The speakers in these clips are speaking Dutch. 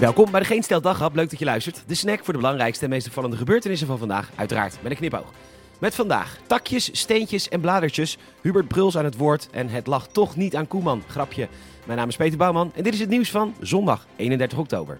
Welkom bij de Geen Stel Daghap. Leuk dat je luistert. De snack voor de belangrijkste en meest opvallende gebeurtenissen van vandaag. Uiteraard met een knipoog. Met vandaag takjes, steentjes en bladertjes. Hubert Bruls aan het woord en het lag toch niet aan Koeman. Grapje. Mijn naam is Peter Bouwman en dit is het nieuws van zondag 31 oktober.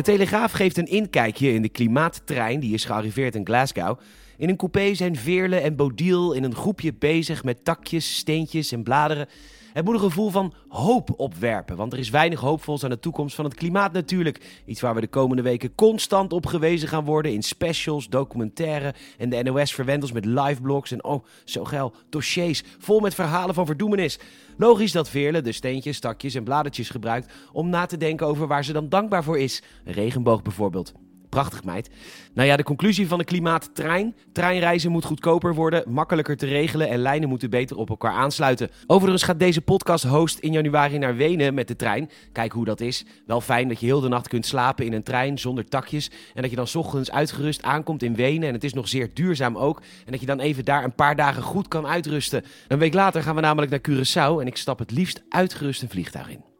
De Telegraaf geeft een inkijkje in de klimaattrein die is gearriveerd in Glasgow. In een coupé zijn Veerle en Bodiel in een groepje bezig met takjes, steentjes en bladeren. Het moet een gevoel van hoop opwerpen, want er is weinig hoopvols aan de toekomst van het klimaat natuurlijk. Iets waar we de komende weken constant op gewezen gaan worden in specials, documentaire en de NOS verwendt ons met liveblogs en oh, zo geil, dossiers vol met verhalen van verdoemenis. Logisch dat Veerle de steentjes, takjes en bladertjes gebruikt om na te denken over waar ze dan dankbaar voor is. Een regenboog bijvoorbeeld. Prachtig meid. Nou ja, de conclusie van de klimaattrein. Treinreizen moet goedkoper worden, makkelijker te regelen en lijnen moeten beter op elkaar aansluiten. Overigens gaat deze podcast host in januari naar Wenen met de trein. Kijk hoe dat is. Wel fijn dat je heel de nacht kunt slapen in een trein zonder takjes. En dat je dan ochtends uitgerust aankomt in Wenen. En het is nog zeer duurzaam ook. En dat je dan even daar een paar dagen goed kan uitrusten. Een week later gaan we namelijk naar Curaçao en ik stap het liefst uitgerust een vliegtuig in.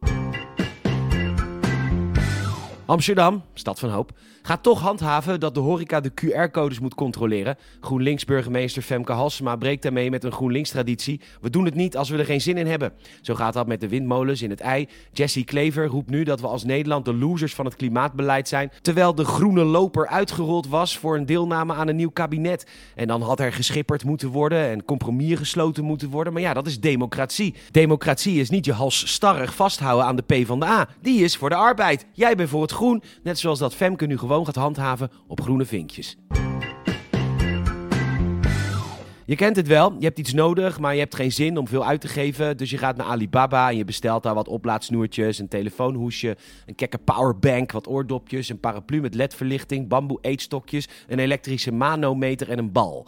Amsterdam, stad van hoop, gaat toch handhaven dat de horeca de QR-codes moet controleren. GroenLinks-burgemeester Femke Halsema breekt daarmee met een GroenLinks-traditie. We doen het niet als we er geen zin in hebben. Zo gaat dat met de windmolens in het ei. Jessie Klever roept nu dat we als Nederland de losers van het klimaatbeleid zijn. Terwijl de groene loper uitgerold was voor een deelname aan een nieuw kabinet. En dan had er geschipperd moeten worden en compromis gesloten moeten worden. Maar ja, dat is democratie. Democratie is niet je halsstarrig vasthouden aan de P van de A. Die is voor de arbeid. Jij bent voor het groen, net zoals dat Femke nu gewoon gaat handhaven op groene vinkjes. Je kent het wel, je hebt iets nodig, maar je hebt geen zin om veel uit te geven. Dus je gaat naar Alibaba en je bestelt daar wat oplaadsnoertjes, een telefoonhoesje, een kekke powerbank, wat oordopjes, een paraplu met ledverlichting, bamboe eetstokjes, een elektrische manometer en een bal.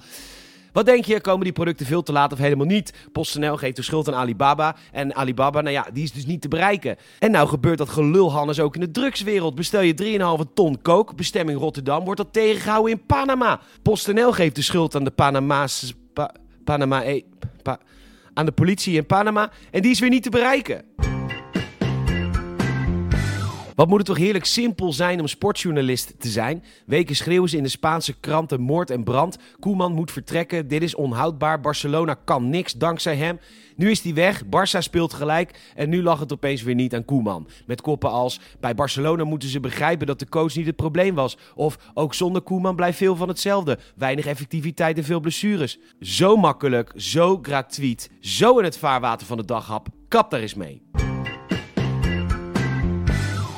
Wat denk je, komen die producten veel te laat of helemaal niet? PostNL geeft de schuld aan Alibaba. En Alibaba, nou ja, die is dus niet te bereiken. En nou gebeurt dat gelulhannes ook in de drugswereld. Bestel je 3,5 ton kook, bestemming Rotterdam, wordt dat tegengehouden in Panama. PostNL geeft de schuld aan de Panama's... Pa, Panama... Eh, aan de politie in Panama. En die is weer niet te bereiken. Wat moet het toch heerlijk simpel zijn om sportjournalist te zijn? Weken schreeuwen ze in de Spaanse kranten moord en brand. Koeman moet vertrekken, dit is onhoudbaar. Barcelona kan niks dankzij hem. Nu is hij weg, Barça speelt gelijk en nu lag het opeens weer niet aan Koeman. Met koppen als, bij Barcelona moeten ze begrijpen dat de coach niet het probleem was. Of, ook zonder Koeman blijft veel van hetzelfde. Weinig effectiviteit en veel blessures. Zo makkelijk, zo gratuit, zo in het vaarwater van de daghap. Kap daar eens mee.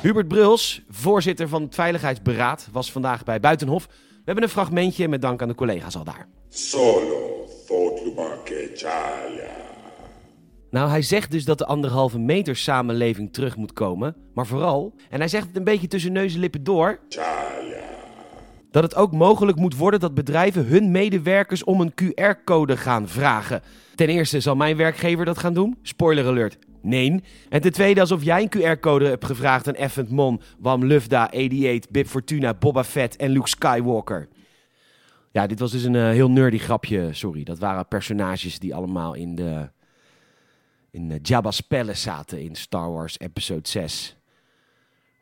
Hubert Bruls, voorzitter van het Veiligheidsberaad, was vandaag bij Buitenhof. We hebben een fragmentje met dank aan de collega's al daar. Solo. Nou, hij zegt dus dat de anderhalve meter samenleving terug moet komen. Maar vooral, en hij zegt het een beetje tussen neus en lippen door... Dat het ook mogelijk moet worden dat bedrijven hun medewerkers om een QR-code gaan vragen. Ten eerste zal mijn werkgever dat gaan doen. Spoiler alert. Nee. En ten tweede alsof jij een QR-code hebt gevraagd aan Effent Mon, Wam Lufda, 88, Bib Fortuna, Boba Fett en Luke Skywalker. Ja, dit was dus een eh, heel nerdy grapje, sorry. Dat waren personages die allemaal in de in eh, Jabba's Palace zaten in Star Wars Episode 6.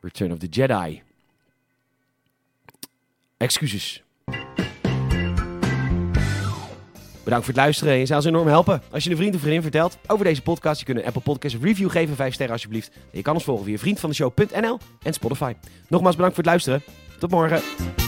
Return of the Jedi. Excuses. Bedankt voor het luisteren. Je zou ons enorm helpen als je een vriend of vriendin vertelt over deze podcast. Je kunt een Apple Podcast review geven, 5 sterren alsjeblieft. En je kan ons volgen via vriendvandeshow.nl en Spotify. Nogmaals bedankt voor het luisteren. Tot morgen.